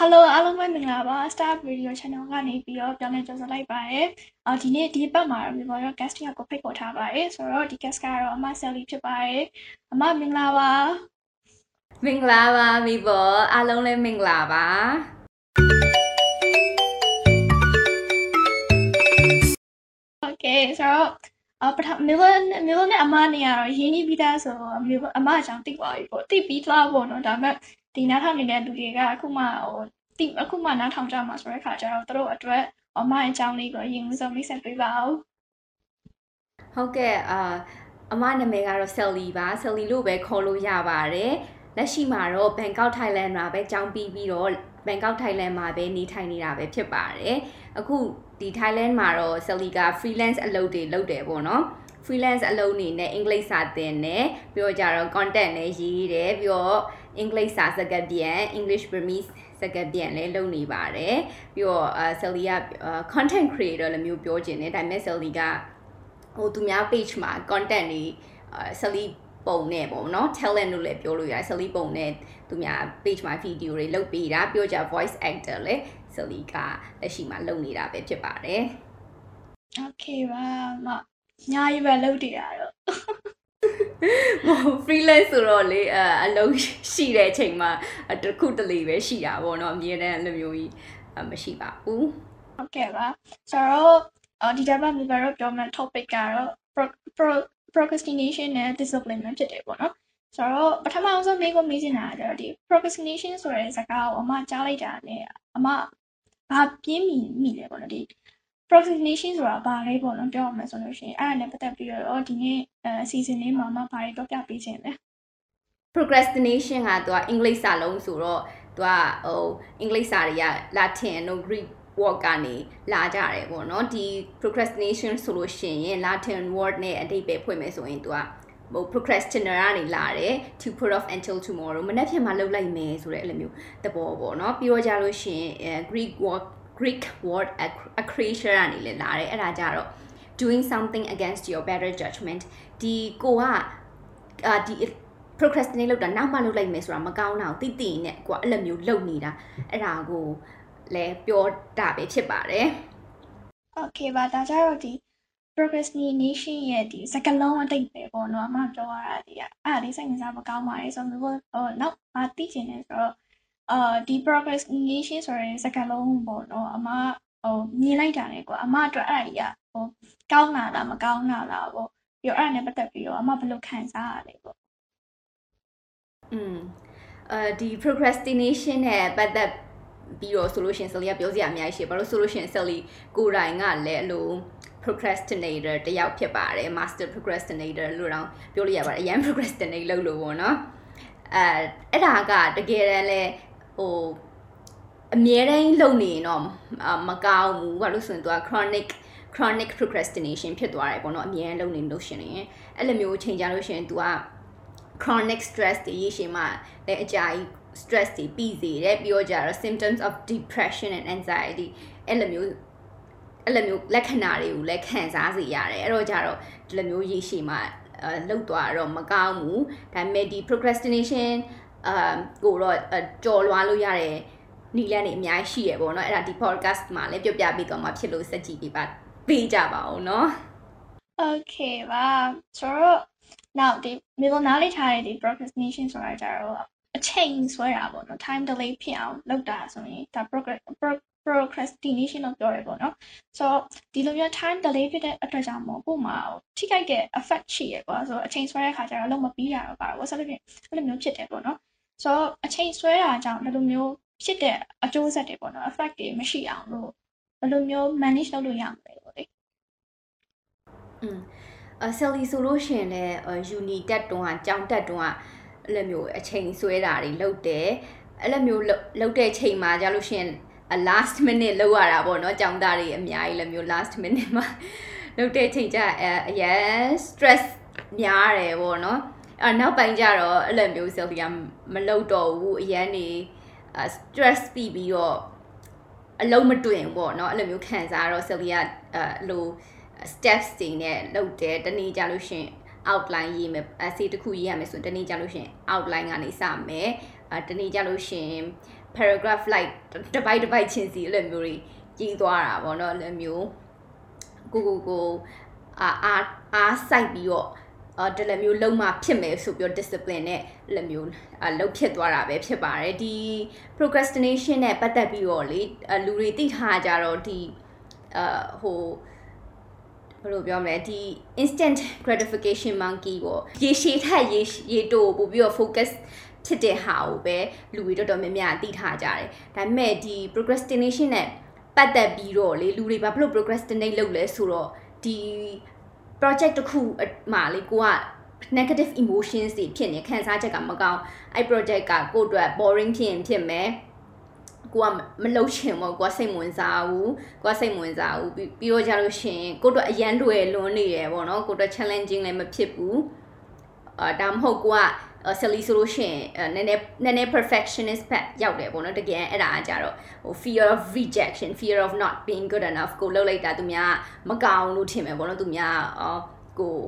Hello အားလုံးပဲမင်္ဂလာပါ Star Radio Channel ကနေပြီးတော့ပြောင်းလဲကြိုဆိုလိုက်ပါရယ်။အော်ဒီနေ့ဒီဘက်မှာတော့မြန်မာရော guest ကိုဖိတ်ခေါ်ထားပါရယ်။ဆိုတော့ဒီ guest ကတော့အမ Sally ဖြစ်ပါရယ်။အမမင်္ဂလာပါမင်္ဂလာပါမိဘောအားလုံးလည်းမင်္ဂလာပါ။ Okay ဆိုတော့အပထမမျိုးမျိုးနဲ့အမနေရတော့ရင်းနှီးပြီးသားဆိုတော့မျိုးအမအကြောင်းသိပါပြီပေါ့။သိပြီးသားပေါ့နော်။ဒါပေမဲ့ ဒီနားထောင်နေတဲ့လူတွေကအခုမှဟိုသိအခုမှနားထောင်ကြမှာဆိုတဲ့ခါကျတော့သူတို့အတွက်အမအကြောင်းလေးကိုအရင်ဆုံးမိတ်ဆက်ပေးပါဦး။ဟုတ်ကဲ့အာအမနာမည်ကတော့ Sally ပါ Sally လို့ပဲခေါ်လို့ရပါတယ်လက်ရှိမှာတော့ Bangkok Thailand မှာပဲကြောင်းပြီးပြီးတော့ Bangkok Thailand မှာပဲနေထိုင်နေတာပဲဖြစ်ပါတယ်အခုဒီ Thailand မှာတော့ Sally က freelance အလုပ်တွေလုပ်တယ်ပေါ့နော် freelance အလုပ်အနေနဲ့အင်္ဂလိပ်စာသင်တယ်ပြီးတော့ကြတော့ content လည်းရေးတယ်ပြီးတော့ အင်္ဂလိပ်စာစကားပြန် English Burmese စကားပြန်လည်းလုပ်နေပါတယ်ပြီးတော့အာ Sally က content creator လည်းမျိုးပြောချင်တယ်ဒါပေမဲ့ Sally ကဟိုသူများ page မှာ content တွေအာ Sally ပုံနဲ့ပေါ့နော် talent လို့လည်းပြောလို့ရတယ် Sally ပုံနဲ့သူများ page မှာ video တွေလုပ်ပေးတာပြောကြ voice actor လည်း Sally ကလက်ရှိမှာလုပ်နေတာပဲဖြစ်ပါတယ် Okay ပါမညာရီပဲလုပ်တည်ရတော့ ဟို freelance ဆိုတော့လေအအလုံးရှိတဲ့အချိန်မှာတစ်ခုတလေပဲရှိတာပေါ့နော်အမြဲတမ်းအဲ့လိုမျိုးကြီးမရှိပါဘူးဟုတ်ကဲ့ပါဆိုတော့အော်ဒီတစ်ပတ်မှာတော့ပြောမယ့် topic ကတော့ pro- pro- procrastination နဲ့ discipline ပဲဖြစ်တယ်ပေါ့နော်ဆိုတော့ပထမအောင်ဆုံးမိကိုမေးချင်တာကဒီ procrastination ဆိုတဲ့စကားကိုအမကြားလိုက်တာနဲ့အမဘာပြင်းမိမိလဲပေါ့နော်ဒီ procrastination ဆိုတာဘာလဲပေါ့နော်ပြောရမယ်ဆိုလို့ရှိရင်အဲ့ဒါနဲ့ပတ်သက်ပြီးတော့ဒီနေ့အဲ season လေးမှာမဘာတွေတော့ပြပေးခြင်းလဲ procrastination ကသူကအင်္ဂလိပ်စာလုံးဆိုတော့သူကဟိုအင်္ဂလိပ်စာတွေက Latin တို့ Greek word ကနေလာကြတယ်ပေါ့နော်ဒီ procrastination ဆိုလို့ရှိရင် Latin word နဲ့အဓိပ္ပာယ်ဖွင့်မယ်ဆိုရင်သူကဟို procrastinator ကနေလာတယ် to put off until tomorrow မနေ့ဖြန်မှာလုပ်လိုက်မယ်ဆိုတဲ့အဲ့လိုမျိုးသဘောပေါ့နော်ပြီးတော့ကြလို့ရှိရင်အဲ Greek word Greek word accretion ကနေလည်းလာတယ်အဲ့ဒါကြတော့ doing something against your better judgment ဒီကိုကအာဒီ procrastinate လုပ်တာနောက်မှလုပ်လိုက်မယ်ဆိုတာမကောင်းတာကိုသိသိနဲ့ကိုကအဲ့လိုမျိုးလုပ်နေတာအဲ့ဒါကိုလည်းပြောတာပဲဖြစ်ပါတယ် Okay ပါဒါကြတော့ဒီ procrastination ရဲ့ဒီစကားလုံးအတိတ်ပဲပေါ့နော်အမပြောရတာဒီကအဲ့ဒါလေးစိတ်ဝင်စားမကောင်းပါလေဆိုတော့ဟိုနောက်မသိချင်တယ်ဆိုတော့ အာဒီ procrastination ဆိုတဲ့စကားလုံးပေါ့နော်အမဟိုမြင်လိုက်တာလေကွာအမအတွက်အဲ့ဒါကြီးကဟိုကောင်းတာလားမကောင်းတာလားပေါ့ပြီးတော့အဲ့ဒါနဲ့ပတ်သက်ပြီးတော့အမဘယ်လိုခံစားရလဲပေါ့อืมအဲဒီ procrastination နဲ့ပတ်သက်ပြီးတော့ဆိုလို့ရှိရင် Sally ကပြောစရာအများကြီးရှိတယ်ဘာလို့ဆိုလို့ရှိရင် Sally ကိုယ်တိုင်ကလည်းအလို procrastinator တယောက်ဖြစ်ပါတယ် master procrastinator လို့တော့ပြောလို့ရပါတယ်အရင် procrastinate လုပ်လို့ပေါ့နော်အဲအဲ့ဒါကတကယ်တမ်းလဲ ဟိုအမြဲတမ်းလုပ်နေရင်တော့မကောင်းဘူးဘာလို့ဆိုရင်သူက chronic chronic procrastination ဖြစ်သွားတယ်ပေါ့နော်အမြဲတမ်းလုပ်နေလို့ရှင်ရင်အဲ့လိုမျိုးချိန်ကြလို့ရှင် तू က chronic stress တွေရရှိမှလည်းအကြာကြီး stress တွေပြီးစေတယ်ပြီးတော့ကြတော့ symptoms of depression and anxiety အဲ့လိုမျိုးအဲ့လိုမျိုးလက္ခဏာတွေကိုလည်းခံစားစေရတယ်အဲ့တော့ကြတော့ဒီလိုမျိုးရရှိမှအဲလောက်သွားတော့မကောင်းဘူးဒါပေမဲ့ဒီ procrastination အာကိုတော့ကြော်လွားလို့ရတဲ့နီလန်းတွေအများကြီးရှိရပေါ့နော်အဲ့ဒါဒီ podcast မှာလည်းပြောပြပေးတော့မှာဖြစ်လို့စက်ကြည့်ပေးပါပေးကြပါဦးเนาะ Okay ပါဆိုတော့ now ဒီမြေပေါ်နားလေးထားတဲ့ဒီ procrastination ဆိုတာကြတော့အချိန်ဆွဲတာပေါ့နော် time delay ဖြစ်အောင်လုပ်တာဆိုရင်ဒါ procrastination လို့ပြောရပေါ့နော်ဆိုတော့ဒီလိုမျိုး time delay ဖြစ်တဲ့အတွက်ကြောင့်မို့ပုံမှာထိခိုက်တဲ့ effect ရှိရပေါ့ဆိုတော့အချိန်ဆွဲတဲ့ခါကျတော့လုံးမပြီးတာတော့ပါတော့ဆက်လို့ဖြစ်အဲ့လိုမျိုးဖြစ်တယ်ပေါ့နော် ဆိုတော့အချိန်ဆွဲတာကြောင့်ဘယ်လိုမျိုးဖြစ်တဲ့အကျိုးဆက်တွေပေါ့နော် effect တွေမရှိအောင်လို့ဘယ်လိုမျိုး manage လုပ်လို့ရမလဲပေါ့လေอืมအဆယ်လီဆိုလို့ရှင်လည်း uni တက်တွန်းကကြောင်တက်တွန်းကအဲ့လိုမျိုးအချိန်ဆွဲတာတွေလုပ်တယ်အဲ့လိုမျိုးလုပ်တဲ့ချိန်မှာကြာလို့ရှင် last minute လောက်ရတာပေါ့နော်ကြောင်သားတွေအများကြီးလည်းမျိုး last minute မှာလုပ်တဲ့ချိန်ကျအရန် stress များတယ်ပေါ့နော် အဲနောက်ပိုင်းကျတော့အဲ့လိုမျိုးဆယ်လီကမလုပ်တော့ဘူးအရန်နေ stress ပြီးပြီးတော့အလုံးမတွင်ပေါ့เนาะအဲ့လိုမျိုးခံစားတော့ဆယ်လီကအဲ့လို steps တွေနဲ့လုပ်တယ်တနေ့ကြလို့ရှင် outline ရေးမယ် essay တစ်ခုရေးရမယ်ဆိုရင်တနေ့ကြလို့ရှင် outline ကနေစမယ်အဲတနေ့ကြလို့ရှင် paragraph like တစ်ပိုက်တစ်ပိုက်ချင်းစီအဲ့လိုမျိုးတွေကြီးသွားတာပေါ့နော်အဲ့လိုမျိုးကိုကိုကိုအာအာအားစိုက်ပြီးတော့ အာတလည်းမျိုးလုံးမဖြစ်မယ်ဆိုပြီးတော့ discipline နဲ့လည်းမျိုးအလုံးဖြစ်သွားတာပဲဖြစ်ပါတယ်ဒီ procrastination နဲ့ပတ်သက်ပြီးတော့လေလူတွေသိထားကြတော့ဒီအာဟိုဘယ်လိုပြောမလဲဒီ instant gratification monkey ပေါ့ရေရှည်ထက်ရေရေတိုပို့ပြီးတော့ focus ဖြစ်တဲ့ဟာကိုပဲလူတွေတော်တော်များများသိထားကြတယ်ဒါပေမဲ့ဒီ procrastination နဲ့ပတ်သက်ပြီးတော့လေလူတွေဘာဖြစ်လို့ procrastinate လုပ်လဲဆိုတော့ဒီ project တစ်ခုမှာလေကိုက negative emotions တွေဖြစ်နေခံစားချက်ကမကောင်းအဲ့ project ကကိုယ့်အတွက် boring ဖြစ်ရင်ဖြစ်မယ်ကိုကမလှုပ်ချင်ဘူးကိုကစိတ်ဝင်စားဘူးကိုကစိတ်ဝင်စားဘူးပြီးတော့ကြလို့ရှိရင်ကိုတို့အရန်လွယ်လွန်းနေတယ်ပေါ့နော်ကိုတို့ challenging လည်းမဖြစ်ဘူးအာဒါမှမဟုတ်ကိုက silly ဆိုလို့ရှိရင်နည်းနည်းနည်းနည်း perfectionist ဘက်ရောက်တယ်ပေါ့နော်တကယ်အဲ့ဒါကကြတော့ဟို fear of rejection fear of not being good enough ကိုလှုပ်လိုက်တာသူများမကောင်းလို့ထင်မယ်ပေါ့နော်သူများအော်ကို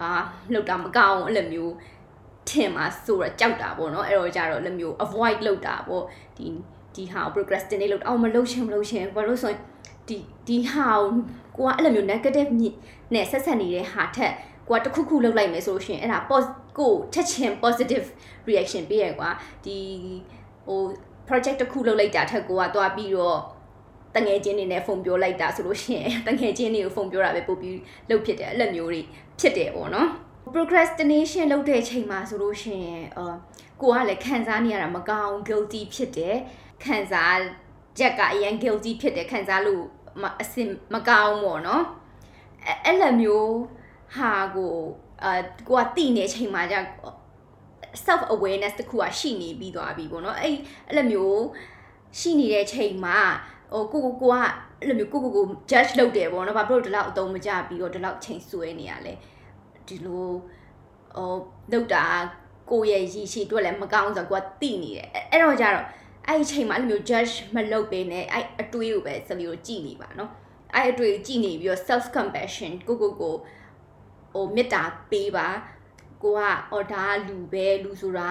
အာလှုပ်တာမကောင်းအဲ့လိုမျိုးထင်မှာဆိုတော့ကြောက်တာပေါ့နော်အဲ့တော့ကြတော့အဲ့လိုမျိုး avoid လုပ်တာပေါ့ဒီဒီဟာ procrastinate လုပ်အောင်မလုပ်ချင်မလုပ်ချင်ဘာလို့ဆိုရင်ဒီဒီဟာကိုကအဲ့လိုမျိုး negative နဲ့ဆက်ဆက်နေတဲ့ဟာထက်ကိုကတခုခုလုပ်လိုက်မယ်ဆိုလို့ရှိရင်အဲ့ဒါ ကိုချက်ချင်း positive reaction ပေးရကွာဒီဟို project တစ်ခုလုပ်လိုက်တာထက်ကိုကသွားပြီးတော့တငယ်ချင်းတွေနဲ့ဖုန်းပြောလိုက်တာဆိုလို့ရှိရင်တငယ်ချင်းတွေကိုဖုန်းပြောတာပဲပို့ပြီးလုပ်ဖြစ်တယ်အဲ့လိုမျိုးတွေဖြစ်တယ်ပေါ့နော် procrastination လုပ်တဲ့အချိန်မှာဆိုလို့ရှိရင်အာကိုကလည်းခံစားနေရတာမကောင်း guilty ဖြစ်တယ်ခံစားချက်ကအရင် guilty ဖြစ်တယ်ခံစားလို့အစင်မကောင်းပေါ့နော်အဲ့လိုမျိုးဟာကို အာကိုကတိနေချိန်မှာじゃ self awareness တခုကရှိနေပြီးသွားပြီပေါ့နော်အဲ့အဲ့လိုမျိုးရှိနေတဲ့ချိန်မှာဟိုကိုကိုကိုကအဲ့လိုမျိုးကိုကိုကို judge လုပ်တယ်ပေါ့နော်ဘာဖြစ်လို့ဒီလောက်အတုံးမကြပြီးတော့ဒီလောက်ချိန်ဆွဲနေရလဲဒီလိုဟိုလောက်တာကိုရဲ့ရည်ရှိအတွက်လည်းမကောင်းဆိုတော့ကိုကတိနေတယ်အဲ့တော့ကြတော့အဲ့ဒီချိန်မှာအဲ့လိုမျိုး judge မလုပ်ပေးနဲ့အဲ့အတွေးကိုပဲစလီကိုကြည်နေပါနော်အဲ့အတွေးကြည်နေပြီးတော့ self compassion ကိုကိုကို ဟိုမေတ္တာပေးပါကိုကအော်ဒါလူပဲလူဆိုတာ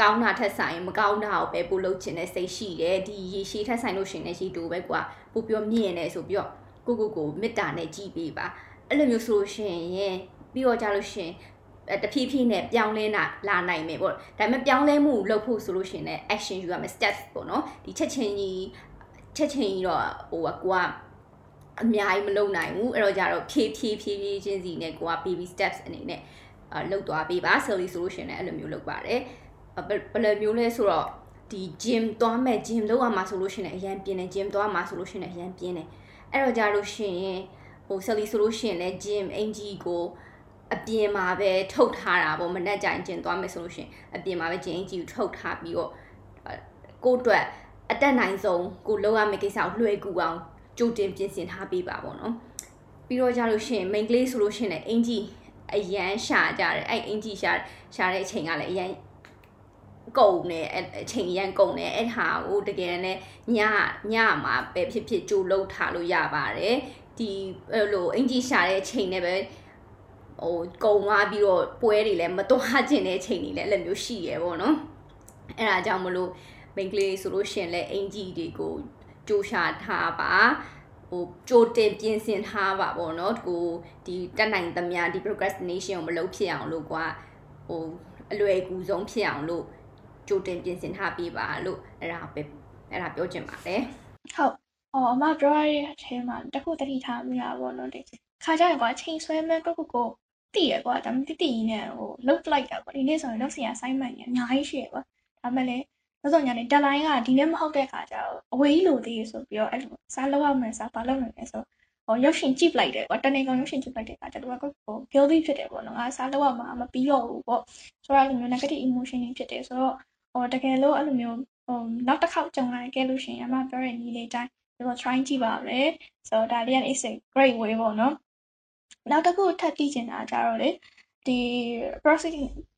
ကောင်းတာထက်ဆိုင်မကောင်းတာကိုပဲပို့လုပ်ချင်တဲ့စိတ်ရှိတယ်ဒီရေရှိထက်ဆိုင်လို့ရှင်တဲ့ရှိတူပဲကွာပို့ပြောမြင်နေဆိုပြီးတော့ကိုကိုကိုမေတ္တာနဲ့ကြည်ပေးပါအဲ့လိုမျိုးဆိုလို့ရှင်ရင်ပြီးတော့ကြလို့ရှင်တဖြည်းဖြည်းနဲ့ပြောင်းလဲလာလာနိုင်မယ်ပေါ့ဒါပေမဲ့ပြောင်းလဲမှုလုပ်ဖို့ဆိုလို့ရှင်လည်း action ယူရမယ် steps ပေါ့နော်ဒီချက်ချင်းကြီးချက်ချင်းကြီးတော့ဟိုကကိုက အများကြီးမလုပ်နိုင်ဘူးအဲ့တော့ကြတော့ဖြည်းဖြည်းဖြည်းဖြည်းချင်းစီနဲ့ကိုက baby steps အနေနဲ့အာလုပ်သွားပေးပါ silly solution နဲ့အဲ့လိုမျိုးလုပ်ပါတယ်ဘယ်လိုမျိုးလဲဆိုတော့ဒီ gym သွားမဲ့ gym လောက်ရမှာဆိုလို့ရှိရင်အရန်ပြင်းတယ် gym သွားမှာဆိုလို့ရှိရင်အရန်ပြင်းတယ်အဲ့တော့ကြလို့ရှိရင်ဟို silly ဆိုလို့ရှိရင်လည်း gym အင်ကြီးကိုအပြင်မှာပဲထုတ်ထားတာပေါ့မနဲ့ကြိုင်ကျင်သွားမယ်ဆိုလို့ရှိရင်အပြင်မှာပဲကျင်အင်ကြီးကိုထုတ်ထားပြီးတော့ကိုယ့်အတွက်အတက်နိုင်ဆုံးကိုလောက်ရမယ့်ကိစ္စကိုလွှဲကူအောင် ကြိုတင်ပြင်ဆင်ထားပေးပါပေါ့နော်ပြီးတော့ကြလို့ရှိရင် main ကလေးဆိုလို့ရှိရင်လည်းအင်ကြီးအရန်ရှာကြတယ်အဲ့အင်ကြီးရှာရှာတဲ့အချိန်ကလည်းအရန်ကုန်နေအချိန်ရန်ကုန်နေအဲ့ဟာကိုတကယ်နဲ့ညညမှာပဲဖြစ်ဖြစ်ကြိုလှုပ်ထားလို့ရပါတယ်ဒီအဲ့လိုအင်ကြီးရှာတဲ့အချိန်နဲ့ပဲဟိုကုံသွားပြီးတော့ပွဲတွေလည်းမသွားကျင်တဲ့အချိန်တွေလည်းအဲ့လိုမျိုးရှိရပေါ့နော်အဲ့ဒါကြောင့်မလို့မိန်းကလေးဆိုလို့ရှင်လဲအင်ကြီးတွေကို ကြိုးရှာထားပါဟိုကြိုတင်ပြင်ဆင်ထားပါပေါ့နော်ကိုဒီတက်နိုင်သမျှဒီ procrastination ကိုမလုပ်ဖြစ်အောင်လို့ကွာဟိုအလွယ်ကူဆုံးဖြစ်အောင်လို့ကြိုတင်ပြင်ဆင်ထားပေးပါလို့အဲ့ဒါပဲအဲ့ဒါပြောချင်ပါတယ်ဟုတ်အော်အမပြောရတဲ့အထဲမှာတခုတတိထားမိတာပေါ့နော်ဒီခါကြရင်ကွာချိန်ဆွဲမဲ့ကိုကိုကိုတည်ရကွာဒါမှမတိတိကြီးနဲ့ဟိုလုတ်လိုက်တာကွာဒီနေ့ဆိုရင်လုတ်စရာ assignment ကြီးအများကြီးရှိရကွာဒါမှလည်း လို့ဆိုညာနေ deadline ကဒီနေ့မဟုတ်တဲ့ခါကျတော့အဝေးကြီးလိုသေးဆိုပြီးတော့အဲ့လိုစားလောက်ရမယ်စားဘာလုပ်နိုင်လဲဆိုဟိုရုပ်ရှင်ကြည့်လိုက်တယ်ကွာတနေ့ကောင်ရုပ်ရှင်ကြည့်လိုက်တဲ့ခါကျတော့ကိုဟို guilty ဖြစ်တယ်ပေါ့နော်ငါစားလောက်ရမှာမပြီးတော့ဘူးပေါ့ဆိုတော့အဲ့လိုမျိုး negative emotion တွေဖြစ်တယ်ဆိုတော့ဟိုတကယ်လို့အဲ့လိုမျိုးဟိုနောက်တစ်ခေါက်ကြုံလာခဲ့လို့ရှိရင်အမပြောတဲ့နည်းလေးတိုင်းဒီလို try ကြည့်ပါမယ်ဆိုတော့ဒါလေးက is a great way ပေါ့နော်နောက်တစ်ခုထပ်သိချင်တာကြတော့လေ ဒီ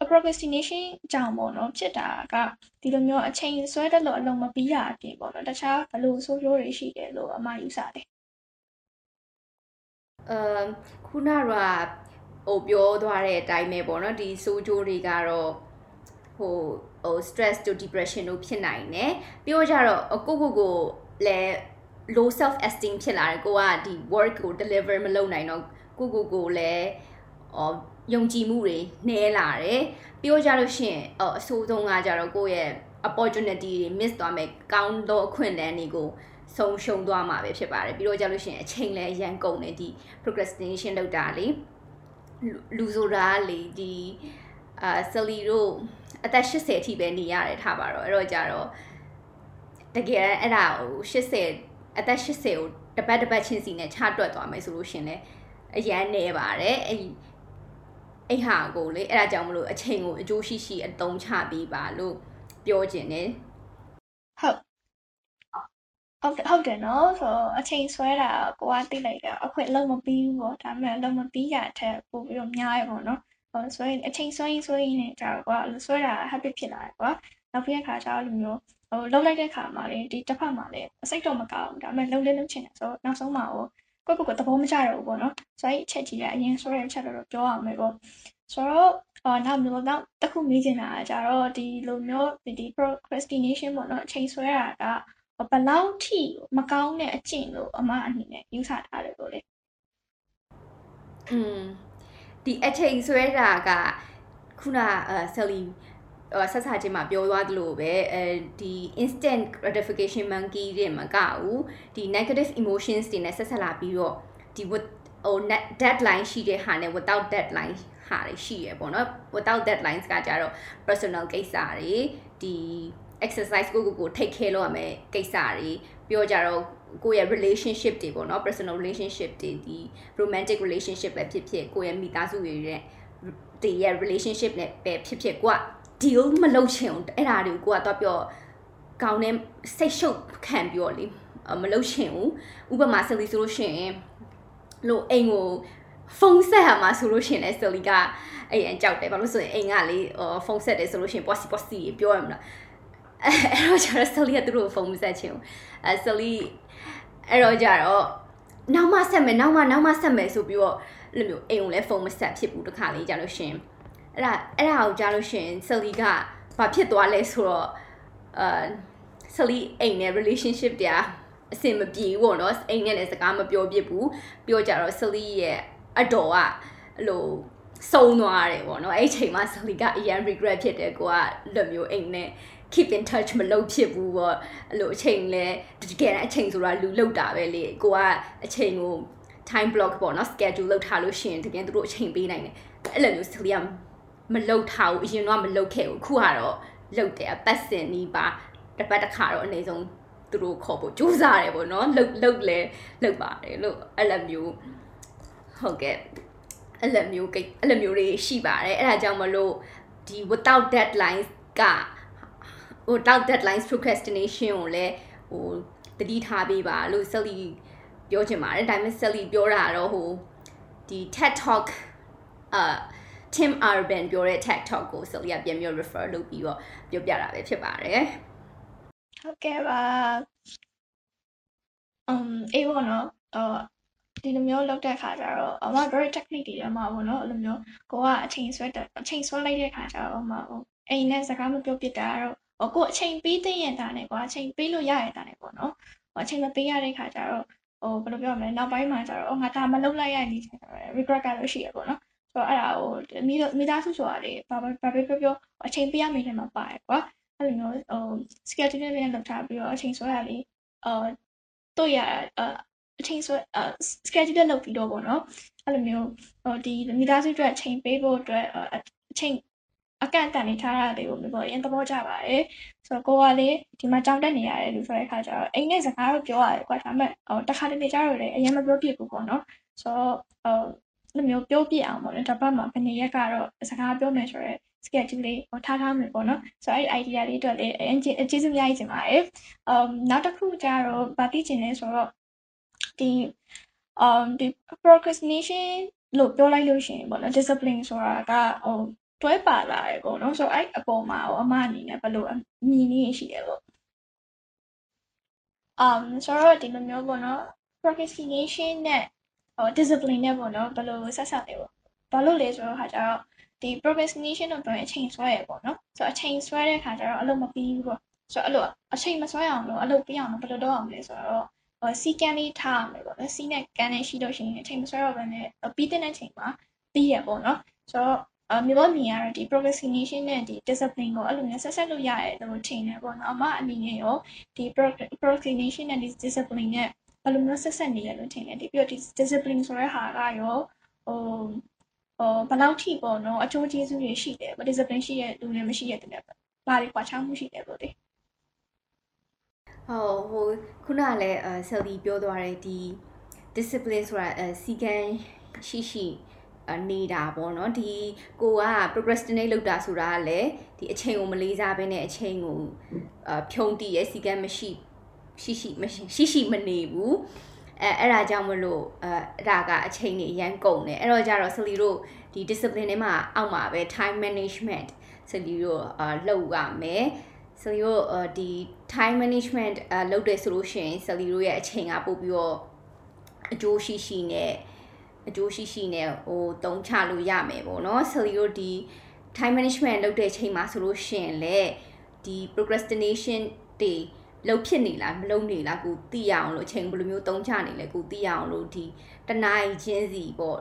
procrastination ကြောင့်ပေါ့နော်ဖြစ်တာကဒီလိုမျိုးအချိန်ဆွဲတက်လို့အလုံးမပြီးတာအပြင်ပေါ့နော်တခြားဘယ်လိုဆိုးကျိုးတွေရှိတယ်လို့အမယူဆတယ်အမ်ခုနကဟိုပြောသွားတဲ့အတိုင်းပဲပေါ့နော်ဒီဆိုးကျိုးတွေကတော့ဟိုဟို stress တို့ depression တို့ဖြစ်နိုင်တယ်ပြီးတော့ကြတော့ကိုကိုကိုလည်း low self esteem ဖြစ်လာတယ်ကိုကဒီ work ကို deliver မလုပ်နိုင်တော့ကိုကိုကိုလည်း အော်ယုံကြည်မှုတွေနည်းလာတယ်ပြီးတော့ကြလို့ရှိရင်အဆိုးဆုံးကကြတော့ကိုယ့်ရဲ့ opportunity တွေ miss သွားမယ်ကောင်းသောအခွင့်အလမ်းတွေကိုဆုံးရှုံးသွားမှာပဲဖြစ်ပါတယ်ပြီးတော့ကြလို့ရှိရင်အချိန်လည်းရန်ကုန်နေဒီ procrastination လုပ်တာလေလူဆိုတာလေဒီအာဆလီတို့အသက်80အထိပဲနေရတယ်ထားပါတော့အဲ့တော့ကြတော့တကယ်အဲ့ဒါဟို80အသက်80ကိုတပတ်တပတ်ချင်းစီနဲ့ချတွက်သွားမယ်ဆိုလို့ရှင်လေအရန်နေပါတယ်အဲ့ အဲ့ဟာကိုလေအဲ့ဒါကြောင့်မလို့အချိန်ကိုအကျိုးရှိရှိအသုံးချပေးပါလို့ပြောခြင်းတယ်ဟုတ်ဟုတ်ဟုတ်တယ်နော်ဆိုအချိန်ဆွဲတာကိုကသိလိုက်တာအခွင့်အလုံးမပြီးဘူးပေါ့ဒါပေမဲ့အလုံးမပြီးရတဲ့ပို့ပြီးတော့များရပေါ့နော်ဟိုဆိုရင်အချိန်ဆွဲရင်ဆွဲရင်ကြာတော့ကွာဆွဲတာ habit ဖြစ်လာတယ်ကွာနောက်ပြီးတဲ့ခါကျတော့လိုမျိုးဟိုလှုပ်လိုက်တဲ့ခါမှာလေဒီတစ်ဖက်မှာလေအစိတ်တော့မကောင်းဘူးဒါပေမဲ့လှုပ်လေးလှုပ်ချင်တယ်ဆိုတော့နောက်ဆုံးမှာဟို ကိုယ့်ကိုယ်ကိုသဘောမကျတော့ဘူးပေါ့နော်ဆိုရင်အချက်ကြီးကအရင်ဆွဲရချက်တော့ပြောရမယ်ပေါ့ဆိုတော့အော်နောက်မျိုးနောက်တစ်ခုမေးချင်တာကကြတော့ဒီလိုမျိုးဒီ procrastination ပေါ့နော်အချိန်ဆွဲတာကဘယ်လောက်ထိမကောင်းတဲ့အကျင့်လို့အမအနေနဲ့ယူဆထားတယ်လို့လေอืมဒီအချိန်ဆွဲတာကခုနအဲဆယ်လီ ဆက်ဆာချင်းမှာပြောသွားသလိုပဲအဲဒီ instant gratification monkey တွေမကဘူးဒီ negative emotions တွေနဲ့ဆက်ဆက်လာပြီးတော့ဒီဟို deadline ရှိတဲ့ဟာနဲ့ without deadline ဟာတွေရှိရပေါ့နော် without deadlines ကကြတော့ personal ကိစ္စတွေဒီ exercise ကိုကိုကို take care လုပ်ရမယ်ကိစ္စတွေပြောကြတော့ကိုယ့်ရဲ့ relationship တွေပေါ့နော် personal relationship တွေဒီ romantic relationship ပဲဖြစ်ဖြစ်ကိုယ့်ရဲ့မိသားစုတွေရဲ့ဒီရဲ့ relationship နဲ့ပဲဖြစ်ဖြစ်ကိုက deal မလုပ်ချင်ဘူးအဲ့ဒါတွေကိုကိုကတော့ပြောကောင်းတဲ့စိတ်ရှုပ်ခံပြောလေမလုပ်ချင်ဘူးဥပမာဆိုလို့ရှိရင်လို့အိမ်ကိုဖုန်းဆက်ရမှာဆိုလို့ရှိရင်လည်းဆိုလီကအဲ့ရန်ကြောက်တယ်ဘာလို့ဆိုရင်အိမ်ကလေဖုန်းဆက်တယ်ဆိုလို့ရှိရင် posi posi ပြောရမလားအဲ့တော့ကျတော့ဆလီကသူတို့ဖုန်းမဆက်ချင်ဘူးအဲဆလီအဲ့တော့ကျတော့နောက်မှဆက်မယ်နောက်မှနောက်မှဆက်မယ်ဆိုပြီးတော့အဲ့လိုမျိုးအိမ်ကိုလည်းဖုန်းမဆက်ဖြစ်ဘူးတခါလေးကြာလို့ရှင် အဲ့ဒါအဲ့ဒါကိုကြားလို့ရှင်ဆလီကဘာဖြစ်သွားလဲဆိုတော့အာဆလီအိမ်နဲ့ relationship တရားအဆင်မပြေဘူးပေါ့နော်အိမ်နဲ့လည်းစကားမပြောပြဘူးပြောကြတော့ဆလီရဲ့အတော်ကအဲ့လိုစုံသွားတယ်ပေါ့နော်အဲ့ချိန်မှာဆလီကအရန် regret ဖြစ်တယ်ကိုကလက်မျိုးအိမ်နဲ့ keep in touch မလုပ်ဖြစ်ဘူးပေါ့အဲ့လိုအချိန်လဲတကယ်အချိန်ဆိုတာလူလောက်တာပဲလေကိုကအချိန်ကို time block ပေါ့နော် schedule လောက်ထားလို့ရှိရင်တကယ်သူတို့အချိန်ပေးနိုင်တယ်အဲ့လိုမျိုးဆလီက မလုတ်ထားဘူးအရင်တော့မလုတ်ခဲ့ဘူးခုကတော့လုတ်တယ်အပတ်စင်နီးပါတပတ်တစ်ခါတော့အနေဆုံးသူတို့ခေါ်ဖို့ကြိုးစားတယ်ပေါ့နော်လုတ်လုတ်လဲလုတ်ပါတယ်လို့အဲ့လိုမျိုးဟုတ်ကဲ့အဲ့လိုမျိုးကိအဲ့လိုမျိုးတွေရှိပါတယ်အဲ့ဒါကြောင့်မလို့ဒီ without deadlines က without deadlines procrastination ကိုလည်းဟိုတတိထားပေးပါလို့ Sally ပြောချင်ပါတယ်ဒါပေမဲ့ Sally ပြောတာတော့ဟိုဒီ TED Talk အာ Tim Urban ပြောတဲ့ TED Talk ကို Sally ကပြန်ပြီး refer လုပ်ပြီးတော့ပြောပြတာပဲဖြစ်ပါတယ်ဟုတ်ကဲ့ပါ um အေးဘောနော်အော်ဒီလိုမျိုးလုပ်တဲ့ခါကျတော့အမ very technique တွေမှာပေါ့နော်အဲ့လိုမျိုးကိုကအချိန်ဆွဲတဲ့အချိန်ဆွဲလိုက်တဲ့ခါကျတော့အမဟိုအိမ်နဲ့စကားမပြောပြတာတော့ဟိုကိုအချိန်ပေးတဲ့ရင်တာနဲ့ကွာအချိန်ပေးလို့ရရတာနဲ့ပေါ့နော်ဟိုအချိန်မပေးရတဲ့ခါကျတော့ဟိုဘယ်လိုပြောမလဲနောက်ပိုင်းမှာကျတော့ငါဒါမလုပ်လိုက်ရနေ regret ကတော့ရှိရပေါ့နော်ဆို တော့အဲ့ဒါကိုမိမိသားစုဆိုတာလေဘာဘာပဲပြောပြောအချိန်ပေးရမယ်နဲ့မပါရကွာအဲ့လိုမျိုးဟို schedule လေးလုပ်ထားပြီးတော့အချိန်ဆွဲရလေအော်တို့ရအချိန်ဆွဲ schedule လုပ်ပြီးတော့ပေါ့နော်အဲ့လိုမျိုးဟိုဒီမိသားစုအတွက်အချိန်ပေးဖို့အတွက်အချိန်အကန့်အသတ်နေထားရတယ်ကိုမျိုးပေါ့အရင်သဘောကျပါတယ်ဆိုတော့ကိုကလေဒီမှာကြောင်တက်နေရတယ်လို့ဆိုတဲ့အခါကျတော့အိမ်နဲ့စကားတော့ပြောရတယ်ကွာဒါပေမဲ့ဟိုတခါတလေကျတော့လေအရင်မပြောပြဘူးပေါ့နော်ဆိုတော့ဟို လိုမျိုးပြောပြအောင်ပေါ့နော်တစ်ပတ်မှာဘယ်နှစ်ရက်ကတော့စကားပြောမယ်ဆိုတော့ schedule လေးဟိုထားထားမယ်ပေါ့နော်ဆိုတော့အဲ့ဒီ idea လေးအတွက်လည်းအကျေအကျေးဇူးများကြီးတင်ပါတယ်။ um နောက်တစ်ခုကျတော့ဗာသိချင်လဲဆိုတော့ဒီ um ဒီ procrastination လို့ပြောလိုက်လို့ရှိရင်ပေါ့နော် discipline ဆိုတာကဟိုတွဲပါလာတယ်ပေါ့နော်ဆိုတော့အဲ့အပေါ်မှာဟိုအမအနေနဲ့ဘယ်လိုအမြင်လေးရှိတယ်ပေါ့ um ဆိုတော့ဒီလိုမျိုးပေါ့နော် procrastination နဲ့ဟို discipline နဲ့ပေါ့နော်ဘယ်လိုဆက်ဆက်လဲပေါ့ဘာလို့လဲဆိုတော့ဟာကျတော့ဒီ procrastination လို့ပြောရင်အချိန်ဆွဲရပေါ့နော်ဆိုတော့အချိန်ဆွဲတဲ့ခါကျတော့အလုပ်မပြီးဘူးပေါ့ဆိုတော့အဲ့လိုအချိန်မဆွဲအောင်လို့အလုပ်ပြီးအောင်လို့ဘယ်လိုလုပ်အောင်လဲဆိုတော့ဟိုစီကန်လေးထားရမယ်ပေါ့နော်စီနဲ့ကန်နဲ့ရှိလို့ရှိရင်အချိန်မဆွဲတော့ဘဲနဲ့ပြီးတဲ့ချိန်မှာပြီးရပေါ့နော်ဆိုတော့အမြေပေါ်မြင်ရတော့ဒီ procrastination နဲ့ဒီ discipline ကိုအဲ့လိုမျိုးဆက်ဆက်လို့ရတယ်လို့ထင်တယ်ပေါ့နော်အမအနေနဲ့ရောဒီ procrastination နဲ့ဒီ discipline နဲ့ ဘယ်လိုမျိုးဆက်ဆက်နေလဲလို့ထင်တယ်ဒီပြီးတော့ဒီ discipline ဆိုတဲ့ဟာကရောဟိုဟိုဘယ်လောက်ထိပေါ့နော်အကျိုးကျေးဇူးတွေရှိတယ် discipline ရှိရဲ့လူနဲ့မရှိရဲ့တူတယ်ဘာတွေကွာခြားမှုရှိတယ်လို့လေဟိုဟိုခုနကလည်းဆယ်လီပြောသွားတယ်ဒီ discipline ဆိုတာစီကံရှိရှိနေတာပေါ့နော်ဒီကိုက procrastinate လုပ်တာဆိုတာကလည်းဒီအချိန်ကိုမလေးစားဘဲနဲ့အချိန်ကိုအဖြုံးတည်ရဲ့စီကံမရှိ ရှိရှိမရှိရှိရှိမနေဘူးအဲအဲ့ဒါကြောင့်မလို့အဲအဲ့ဒါကအချိန်တွေအရန်ကုန်တယ်အဲ့တော့ကြတော့ဆလီတို့ဒီ discipline ထဲမှာအောက်မှာပဲ time management ဆလီတို့အာလုပ်ရမယ်ဆလီတို့ဒီ time management အလုပ်တယ်ဆိုလို့ရှိရင်ဆလီတို့ရဲ့အချိန်ကပို့ပြီးတော့အကျိုးရှိရှိနဲ့အကျိုးရှိရှိနဲ့ဟိုတုံးချလို့ရမယ်ပေါ့နော်ဆလီတို့ဒီ time management လုပ်တဲ့ချိန်မှာဆိုလို့ရှိရင်လေဒီ procrastination တွေ လုံဖြစ်နေလားမလုံနေလားကိုသိရအောင်လို့အချိန်ဘယ်လိုမျိုးတုံးချနေလဲကိုသိရအောင်လို့ဒီတနားချင်းစီပေါ့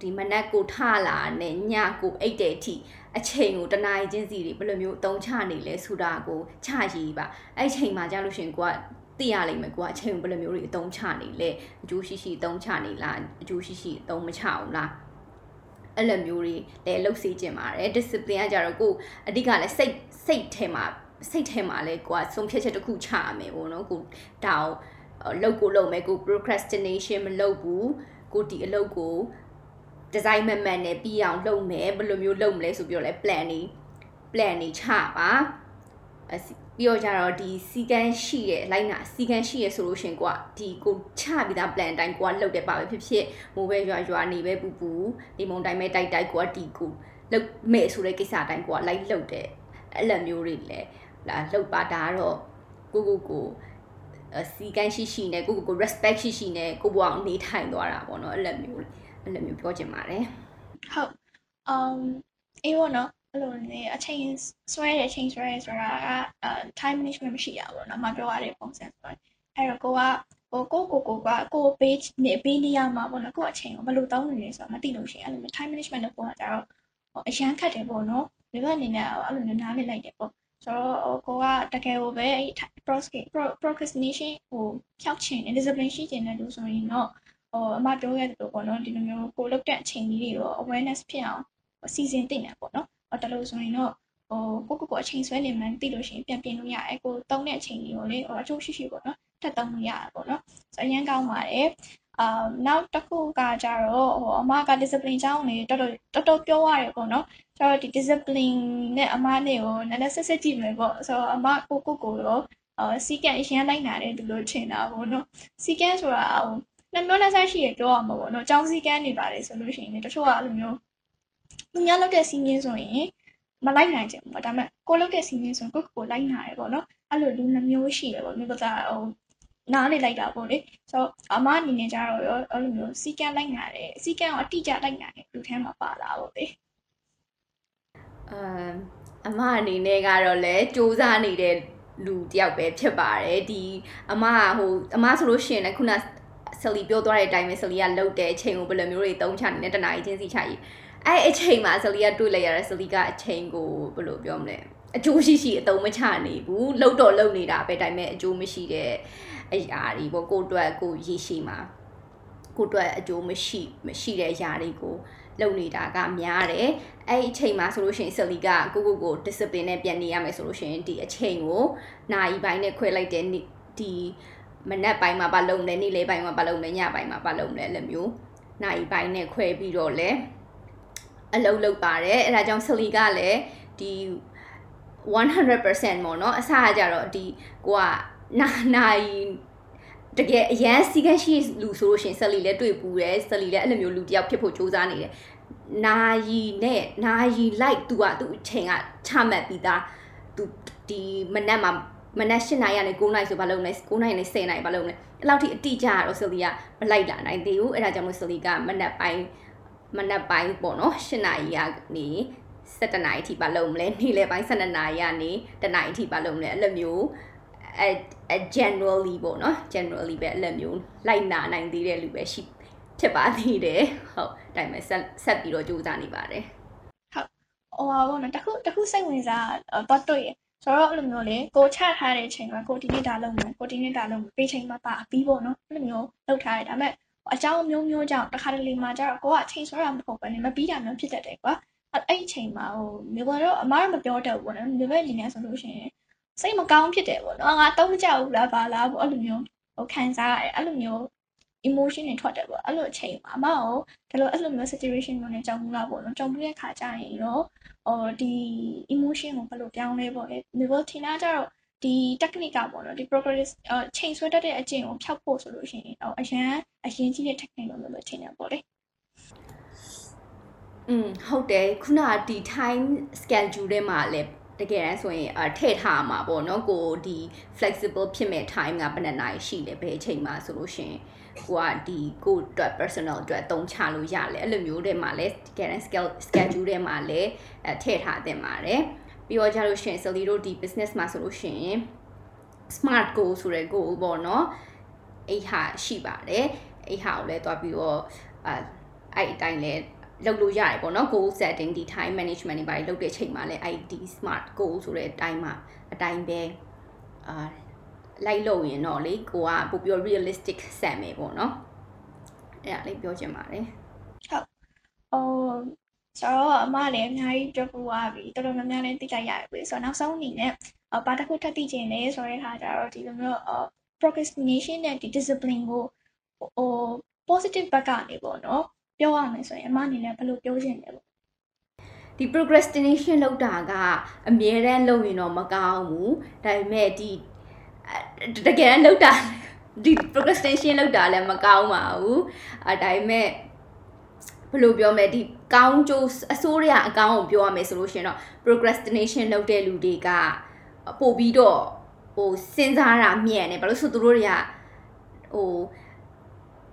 ဒီမနက်ကိုထလာနဲ့ညကိုအိတ်တဲ့အထိအချိန်ကိုတနားချင်းစီတွေဘယ်လိုမျိုးတုံးချနေလဲဆိုတာကိုချရေးပါအဲ့ချိန်မှာကြာလို့ရှင်ကိုကသိရလိမ့်မယ်ကိုကအချိန်ဘယ်လိုမျိုးတွေအတုံးချနေလဲအကျိုးရှိရှိအတုံးချနေလားအကျိုးရှိရှိအတုံးမချအောင်လားအဲ့လိုမျိုးတွေလည်းလှုပ်စေးခြင်းပါတယ် discipline ကကြတော့ကိုအဓိကလည်းစိတ်စိတ်ထဲမှာ စိတ်ထဲမှာလဲကိုကဆုံးဖြတ်ချက်တစ်ခုချရမယ်ပေါ့နော်ကိုတောင်လုပ်ကိုလုပ်မယ်ကို procrastination မလုပ်ဘူးကိုဒီအလုပ်ကို design မှန်မှန်နဲ့ပြီးအောင်လုပ်မယ်ဘယ်လိုမျိုးလုပ်မလဲဆိုပြီးတော့လဲ plan နေ plan နေချပါပြီးတော့ကြတော့ဒီစီကန်းရှိရဲ့လိုက်နာစီကန်းရှိရဲ့ဆိုလို့ရှင်ကိုကဒီကိုချပြီးသား plan တိုင်းကိုကလုပ်တယ်ပါပဲဖြစ်ဖြစ်မိုးပဲရွာရွာနေပဲပူပူဒီမုံတိုင်းပဲတိုက်တိုက်ကိုကဒီကိုလုပ်မဲ့ဆိုတဲ့ကိစ္စတိုင်းကိုကလိုက်လုပ်တယ်အဲ့လိုမျိုးတွေလည်း လာလှုပ်ပါဒါကတော့ကိုကိုကိုစီကန်းရှိရှိနဲ့ကိုကိုကို respect ရှိရှိနဲ့ကိုဘွားအောင်နေထိုင်သွားတာပေါ့နော်အဲ့လိုမျိုးအဲ့လိုမျိုးပြောချင်ပါတယ်ဟုတ် um အေးဘောနော်အဲ့လိုနေအချိန်ဆွဲတဲ့အချိန်ဆွဲဆိုတာက time management မရှိရဘူးเนาะမပြောရတဲ့ပုံစံဆိုတော့အဲ့တော့ကိုကဟိုကိုကိုကိုကကို page နေပေးနေရမှာပေါ့နော်ကိုအချိန်ကိုဘယ်လိုတောင်းနေလဲဆိုတာမသိလို့ရှိရင်အဲ့လိုမျိုး time management လုပ်ဖို့ကကြတော့အရန်ခက်တယ်ပေါ့နော်ဒီဘက်အနေနဲ့အဲ့လိုမျိုးနားလည်လိုက်တယ်ပေါ့ ဆိုတော့ကိုကတကယ်ကိုပဲအဲ့ procrastination ဟိုဖြောက်ချင်တယ် discipline ရှိချင်တယ်လို့ဆိုရင်တော့ဟိုအမပြောခဲ့သလိုပေါ့နော်ဒီလိုမျိုးကိုလုတ်တဲ့အချိန်လေးတွေကို awareness ဖြစ်အောင်စီစဉ်သိနေပေါ့နော်တလို့ဆိုရင်တော့ဟိုကိုကိုကိုအချိန်ဆွဲနေမှန်းသိလို့ရှိရင်ပြန်ပြင်လို့ရတယ်ကိုတုံးတဲ့အချိန်ကြီးကိုလေဟိုအချိုးရှိရှိပေါ့နော်ထပ်တုံးလို့ရတယ်ပေါ့နော်ဆိုအရင်ကောင်းပါတယ် အာနောက်တစ်ခုကကြတော့ဟိုအမက discipline ကြောင်းနေတော်တော်တော်တော်ပြောရတယ်ပေါ့နော်ဆိုတော့ဒီ discipline နဲ့အမနဲ့ကိုနည်းနည်းဆက်ဆက်ကြည့်မယ်ပေါ့ဆိုတော့အမကိုကိုကိုရောအာစီကန်အရင်လိုက်နာတယ်ဒီလိုထင်တာပေါ့နော်စီကန်ဆိုတာဟိုနှစ်မျိုးနဲ့ဆက်ရှိရပြောရမှာပေါ့နော်။ကြောင်းစည်းကမ်းနေပါတယ်ဆိုလို့ရှိရင်တချို့ကအဲ့လိုမျိုးသူများလုပ်တဲ့စီးမင်းဆိုရင်မလိုက်နိုင်ကြဘူးပေါ့ဒါပေမဲ့ကိုလုပ်တဲ့စီးမင်းဆိုရင်ကိုကိုလိုက်နိုင်ရပေါ့နော်အဲ့လိုလူနှမျိုးရှိတယ်ပေါ့မြို့ကစားဟို နားလေလိုက်တာပေါ့လေဆိုတော့အမအနေနဲ့ကြတော့ရောအဲ့လိုမျိုးစီကန်းလိုက်နိုင်တယ်စီကန်းကိုအတိအကျလိုက်နိုင်တယ်လူထဲမှာပါလာပေါ့လေအမ်အမအနေနဲ့ကတော့လည်းစူးစမ်းနေတဲ့လူတယောက်ပဲဖြစ်ပါတယ်ဒီအမဟိုအမဆိုလို့ရှိရင်လည်းခုနဆလီပြောသွားတဲ့အတိုင်းပဲဆလီကလှုပ်တဲ့အချိန်ကိုဘယ်လိုမျိုးတွေတုံးချနေလဲတနားချင်းစီချကြီးအဲ့အချိန်မှာဇလီကတွေ့လိုက်ရတဲ့ဇလီကအချိန်ကိုဘယ်လိုပြောမလဲအကျိုးရှိရှိအတုံးမချနေဘူးလှုပ်တော့လှုပ်နေတာပဲဒါပေမဲ့အကျိုးမရှိတဲ့ အရာတွေပေါ့ကိုအတွက်ကိုရရှိမှာကိုအတွက်အကျိုးမရှိမရှိတဲ့အရာတွေကိုလုပ်နေတာကများတယ်အဲ့အချိန်မှာဆိုလို့ရှိရင်ဆလီကကိုကိုကို discipline နဲ့ပြန်နေရမယ်ဆိုလို့ရှိရင်ဒီအချိန်ကိုနာရီပိုင်းနဲ့ခွဲလိုက်တဲ့ဒီမနက်ပိုင်းမှာဘာလုပ်လဲနေ့လေးပိုင်းမှာဘာလုပ်လဲညပိုင်းမှာဘာလုပ်လဲအဲ့လိုမျိုးနာရီပိုင်းနဲ့ခွဲပြီးတော့လဲအလုပ်လုပ်ပါတယ်အဲဒါကြောင့်ဆလီကလည်းဒီ100%ပေါ့နော်အစကကြတော့ဒီကိုက နာနိုင်တကယ်အရန်စီကရှိလူဆိုလို့ရှင်ဆလီလည်းတွေ့ပူတယ်ဆလီလည်းအဲ့လိုမျိုးလူတယောက်ဖြစ်ဖို့စူးစမ်းနေတယ်နာယီနဲ့နာယီလိုက် तू อ่ะ तू အချိန်ကချမှတ်ပြီးသား तू ဒီမနက်မှာမနက်၈နာရီကနေ9နာရီဆိုဘာလုပ်လဲ9နာရီနဲ့10နာရီဘာလုပ်လဲအဲ့လောက်ထိအတိအကျတော့ဆလီကမလိုက်လာနိုင်သေးဘူးအဲ့ဒါကြောင့်မို့ဆလီကမနက်ပိုင်း မနက်ပိုင်းပေါ့နော်၈နာရီကနေ7နာရီထိပါလုံးမလဲနေ့လယ်ပိုင်း12နာရီကနေတနာရီထိပါလုံးမလဲအဲ့လိုမျိုး အဲ generally ပေါ့နော် generally ပဲအဲ့လိုမျိုးလိုက်နာနိုင်သေးတဲ့လူပဲရှိဖြစ်ပါသေးတယ်ဟုတ်ဒါပေမဲ့ဆက်ဆက်ပြီးတော့ကြိုးစားနေပါတယ်ဟိုပါဘောနော်တခုတခုစိတ်ဝင်စားတော့တွေ့ရဆိုတော့အဲ့လိုမျိုးလေကိုချထားတဲ့အချိန်မှာကိုဒီနေ့ဒါလုပ်မယ်ကိုဒီနေ့ဒါလုပ်မယ်ပေးချိန်မှာပါပြီးပေါ့နော်အဲ့လိုမျိုးလုပ်ထားတယ်ဒါပေမဲ့အကြောင်းမျိုးမျိုးကြောင့်တခါတလေမှကျတော့ကိုကအချိန်ဆွဲတာမဟုတ်ဘဲနဲ့မပြီးတာမျိုးဖြစ်တတ်တယ်ကွာအဲ့အဲ့အချိန်မှာဟိုမြေပေါ်တော့အမားတော့မပြောတတ်ဘူးပေါ့နော်မြေပေါ်အနေနဲ့ဆိုလို့ရှိရင် စိတ်မကောင်းဖြစ်တယ်ပေါ့နော်ငါတော့မကြောက်ဘူးလားဘာလားပေါ့အဲ့လိုမျိုးဟိုခံစားရတယ်အဲ့လိုမျိုး emotion တွေထွက်တယ်ပေါ့အဲ့လိုအချိန်မှာအမကိုဒါလိုအဲ့လိုမျိုး situation မျိုးနဲ့ကြောက်မှုလားပေါ့နော်ကြောက်မှုတဲ့ခါကျရင်တော့ဟိုဒီ emotion ကိုဘယ်လိုပြောင်းလဲပေါ့လေဒီလိုထင်တာကြတော့ဒီ technique ကပေါ့နော်ဒီ progress အချိန်ဆွဲတတ်တဲ့အကျင့်ကိုဖျောက်ဖို့ဆိုလို့ရှိရင်ဟိုအရန်အရင်ကြီးတဲ့ technique လို့မျိုးပဲထင်တယ်ပေါ့လေอืมဟုတ်တယ်ခုနကဒီ time schedule ထဲမှာလည်း တကယ်တမ်းဆိုရင်အထည့်ထားမှာပေါ့နော်ကိုဒီ flexible ဖြစ်မဲ့ time ကဘယ်နှစ်နာရီရှိလဲဘယ်အချိန်မှာဆိုလို့ရှင်ကိုကဒီကိုအတွက် personal အတွက်အသုံးချလို့ရတယ်အဲ့လိုမျိုးတွေမှာလည်းတကယ်တမ်း schedule ထဲမှာလည်းအထည့်ထားတင်ပါတယ်ပြီးတော့ကြလို့ရှင် Sally တို့ဒီ business မှာဆိုလို့ရှင် smart goal ဆိုတဲ့ goal ပေါ့နော်အဲ့ဟာရှိပါတယ်အဲ့ဟာကိုလည်းတွားပြီးတော့အဲအဲ့အတိုင်းလည်း လုပ်လို့ရတယ်ပေါ့နော် goal setting ဒီ time management တွေပါလုပ်တဲ့အချိန်မှာလည်း ID smart goal ဆိုတဲ့အတိုင်းမှာအတိုင်းပဲအာလိုက်လို့ရင်တော့လေကိုကပို့ပြီး realistic ဆက်မယ်ပေါ့နော်အဲ့ဒါလေးပြောချင်ပါတယ်ဟုတ်ဟိုဆိုတော့အမလည်းအများကြီးပြောပူသွားပြီတော်တော်များများလည်းသိကြရတယ်ပြီဆိုတော့နောက်ဆုံးအနေနဲ့ဘာတစ်ခုထပ်သိချင်လဲဆိုတဲ့ခါကျတော့ဒီလိုမျိုး procrastination နဲ့ဒီ discipline ကိုဟို positive ဘက်ကနေပေါ့နော် ပြောရမယ်ဆိုရင်အမအနေနဲ့ဘယ်လိုပြောချင်လဲပေါ့ဒီ procrastination လောက်တာကအမြဲတမ်းလုပ်ရင်တော့မကောင်းဘူးဒါပေမဲ့ဒီတကယ်လောက်တာဒီ procrastination လောက်တာလည်းမကောင်းပါဘူးအဲဒါပေမဲ့ဘယ်လိုပြောမလဲဒီကောင်းကျိုးအစိုးရအကောင်းကိုပြောရမယ်ဆိုလို့ရှိရင်တော့ procrastination လုပ်တဲ့လူတွေကပို့ပြီးတော့ဟိုစဉ်းစားတာမြန်တယ်ဘာလို့ဆိုသူတို့တွေကဟို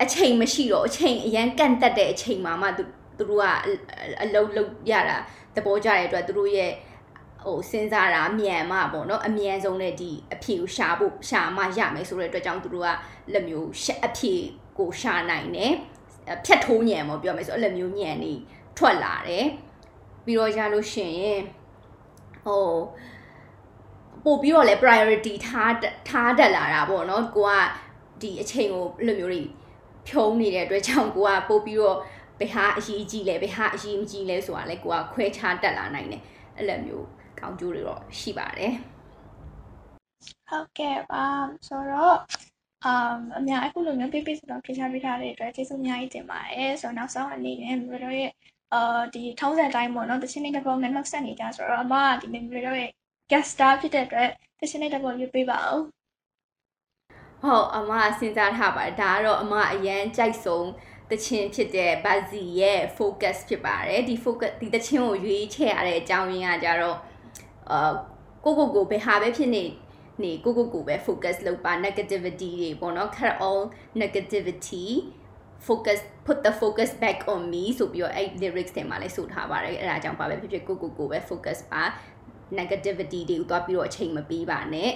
အချိန်မရှိတော့အချိန်အရန်ကန့်တက်တဲ့အချိန်မှာမှသူသူတို့ကအလုံးလုံးရတာသဘောကျတဲ့အတွက်သူတို့ရဲ့ဟိုစဉ်းစားတာမြန်မှပေါ့နော်အမြန်ဆုံးနဲ့ဒီအဖြေကိုရှာဖို့ရှာမှရမယ်ဆိုတဲ့အတွက်ကြောင့်သူတို့ကလက်မျိုးအဖြေကိုရှာနိုင်တယ်ဖြတ်ထိုးညံပေါ့ပြောမယ်ဆိုအဲ့လိုမျိုးညံနေထွက်လာတယ်ပြီးတော့ရလို့ရှိရင်ဟိုပို့ပြီးတော့လဲ priority ထားထားတက်လာတာပေါ့နော်ကိုကဒီအချိန်ကိုအဲ့လိုမျိုးတွေ ဖြုံးနေတဲ့အတွက်ကြောင့်ကိုကပို့ပြီးတော့ဘယ်ဟာအရေးကြီးလဲဘယ်ဟာအရေးမကြီးလဲဆိုတာလဲကိုကခွဲခြားတက်လာနိုင်တယ်အဲ့လိုမျိုးကောင်းကျိုးတွေတော့ရှိပါတယ်ဟုတ်ကဲ့ပါဆိုတော့အမ်အများအခုလိုမျိုးပြပြစတော့ဖြေချပေးထားတဲ့အတွက်ကျေးဇူးအများကြီးတင်ပါတယ်ဆိုတော့နောက်ဆုံးအနေနဲ့မတို့ရဲ့အာဒီထုံးစံတိုင်းပေါ့နော်တချင်းလေးတစ်ပုဒ်နဲ့နှုတ်ဆက်နေကြဆိုတော့အမကဒီနေ့မတို့ရဲ့ guest star ဖြစ်တဲ့အတွက်တချင်းလေးတစ်ပုဒ်ရွေးပေးပါဦး ဟုတ်အမစဉ်းစားထားပါတယ်ဒါကတော့အမအရန်ကြိုက်ဆုံးတချင်းဖြစ်တဲ့ဘာဇီရဲ့ focus ဖြစ်ပါတယ်ဒီ focus ဒီတချင်းကိုရွေးချယ်ရတဲ့အကြောင်းရင်းကကြတော့အာကိုကိုကိုဘယ်ဟာပဲဖြစ်နေနေကိုကိုကိုပဲ focus လုပ်ပါ negativity တွေပေါ့နော် cut all negativity focus put the focus back on me ဆိုပြီးတော့အဲ့ lyrics တွေမှာလည်းဆိုထားပါတယ်အဲ့ဒါကြောင့်ပါပဲဖြစ်ဖြစ်ကိုကိုကိုပဲ focus ပါ negativity တွေကိုသွားပြီးတော့အချိန်မပေးပါနဲ့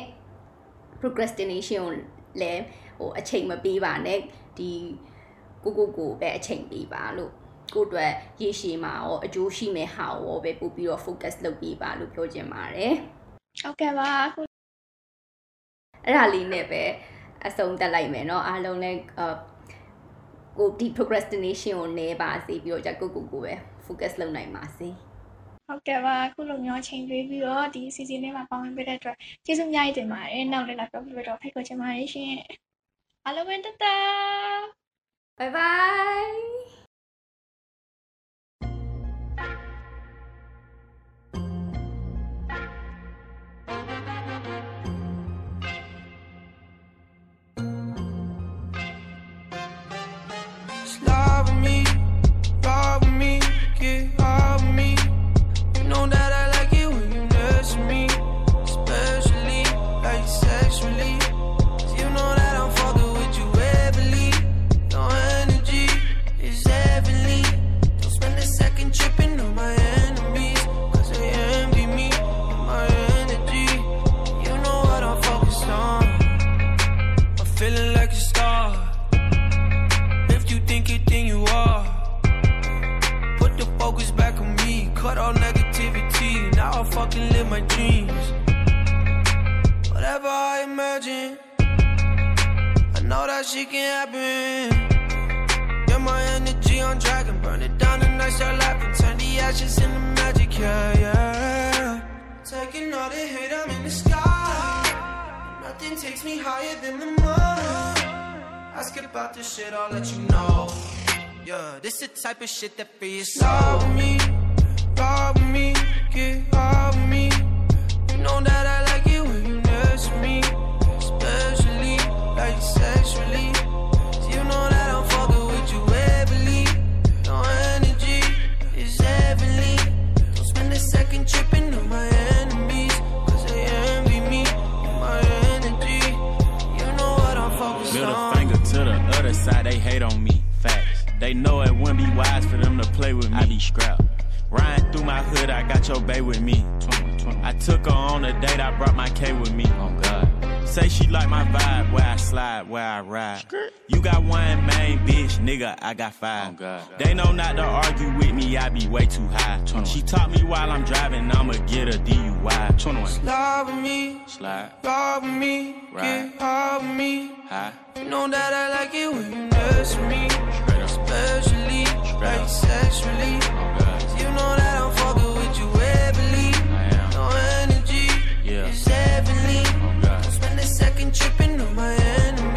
procrastination ကို လည်းဟိုအချိန်မပေးပါနဲ့ဒီကိုကိုကိုပဲအချိန်ပေးပါလို့ကိုအတွက်ရေရှည်မှာရောအကျိုးရှိမဲ့ဟာရောပဲပို့ပြီးတော့ focus လုပ်ပေးပါလို့ပြောချင်ပါတယ်ဟုတ်ကဲ့ပါအဲ့ဒါလေးနဲ့ပဲအဆုံးတက်လိုက်မယ်เนาะအားလုံးလည်းကိုဒီ procrastination ကိုနည်းပါစေပြီးတော့じゃကိုကိုကိုပဲ focus လုပ်နိုင်ပါစေ ဟုတ်ကဲ့ပါအခုလိုမျိုးချိန်ပေးပြီးတော့ဒီ season လေးမှာပါဝင်ပေးတဲ့အတွက်ကျေးဇူးအများကြီးတင်ပါတယ်နောက်လည်းလာပြောပြတော့ဖိတ်ခေါ်ချင်ပါတယ်ရှင်အားလုံးပဲတတ bye bye is imagine. I know that she can happen. Get my energy on track and burn it down and I start laughing. Turn the ashes into magic, yeah, yeah. Taking all the hate, I'm in the sky. Nothing takes me higher than the moon. Ask about this shit, I'll let you know. Yeah, this the type of shit that feels so with me, rob me, get off me. You know that side, they hate on me. Facts. They know it wouldn't be wise for them to play with me. I be scrapped. Riding through my hood, I got your bae with me. I took her on a date, I brought my K with me. Oh God. Say she like my vibe, where I slide, where I ride. You got one main bitch, nigga, I got five. They know not to argue with me, I be way too high. She taught me while I'm driving, I'ma get a DUI. Slide with me, slide, ride with me, get high with me. High. You know that I like it when you nurse me, especially right sexually. You know that I'm fucking with you heavily, no energy. Yeah fucking tripping on my enemy.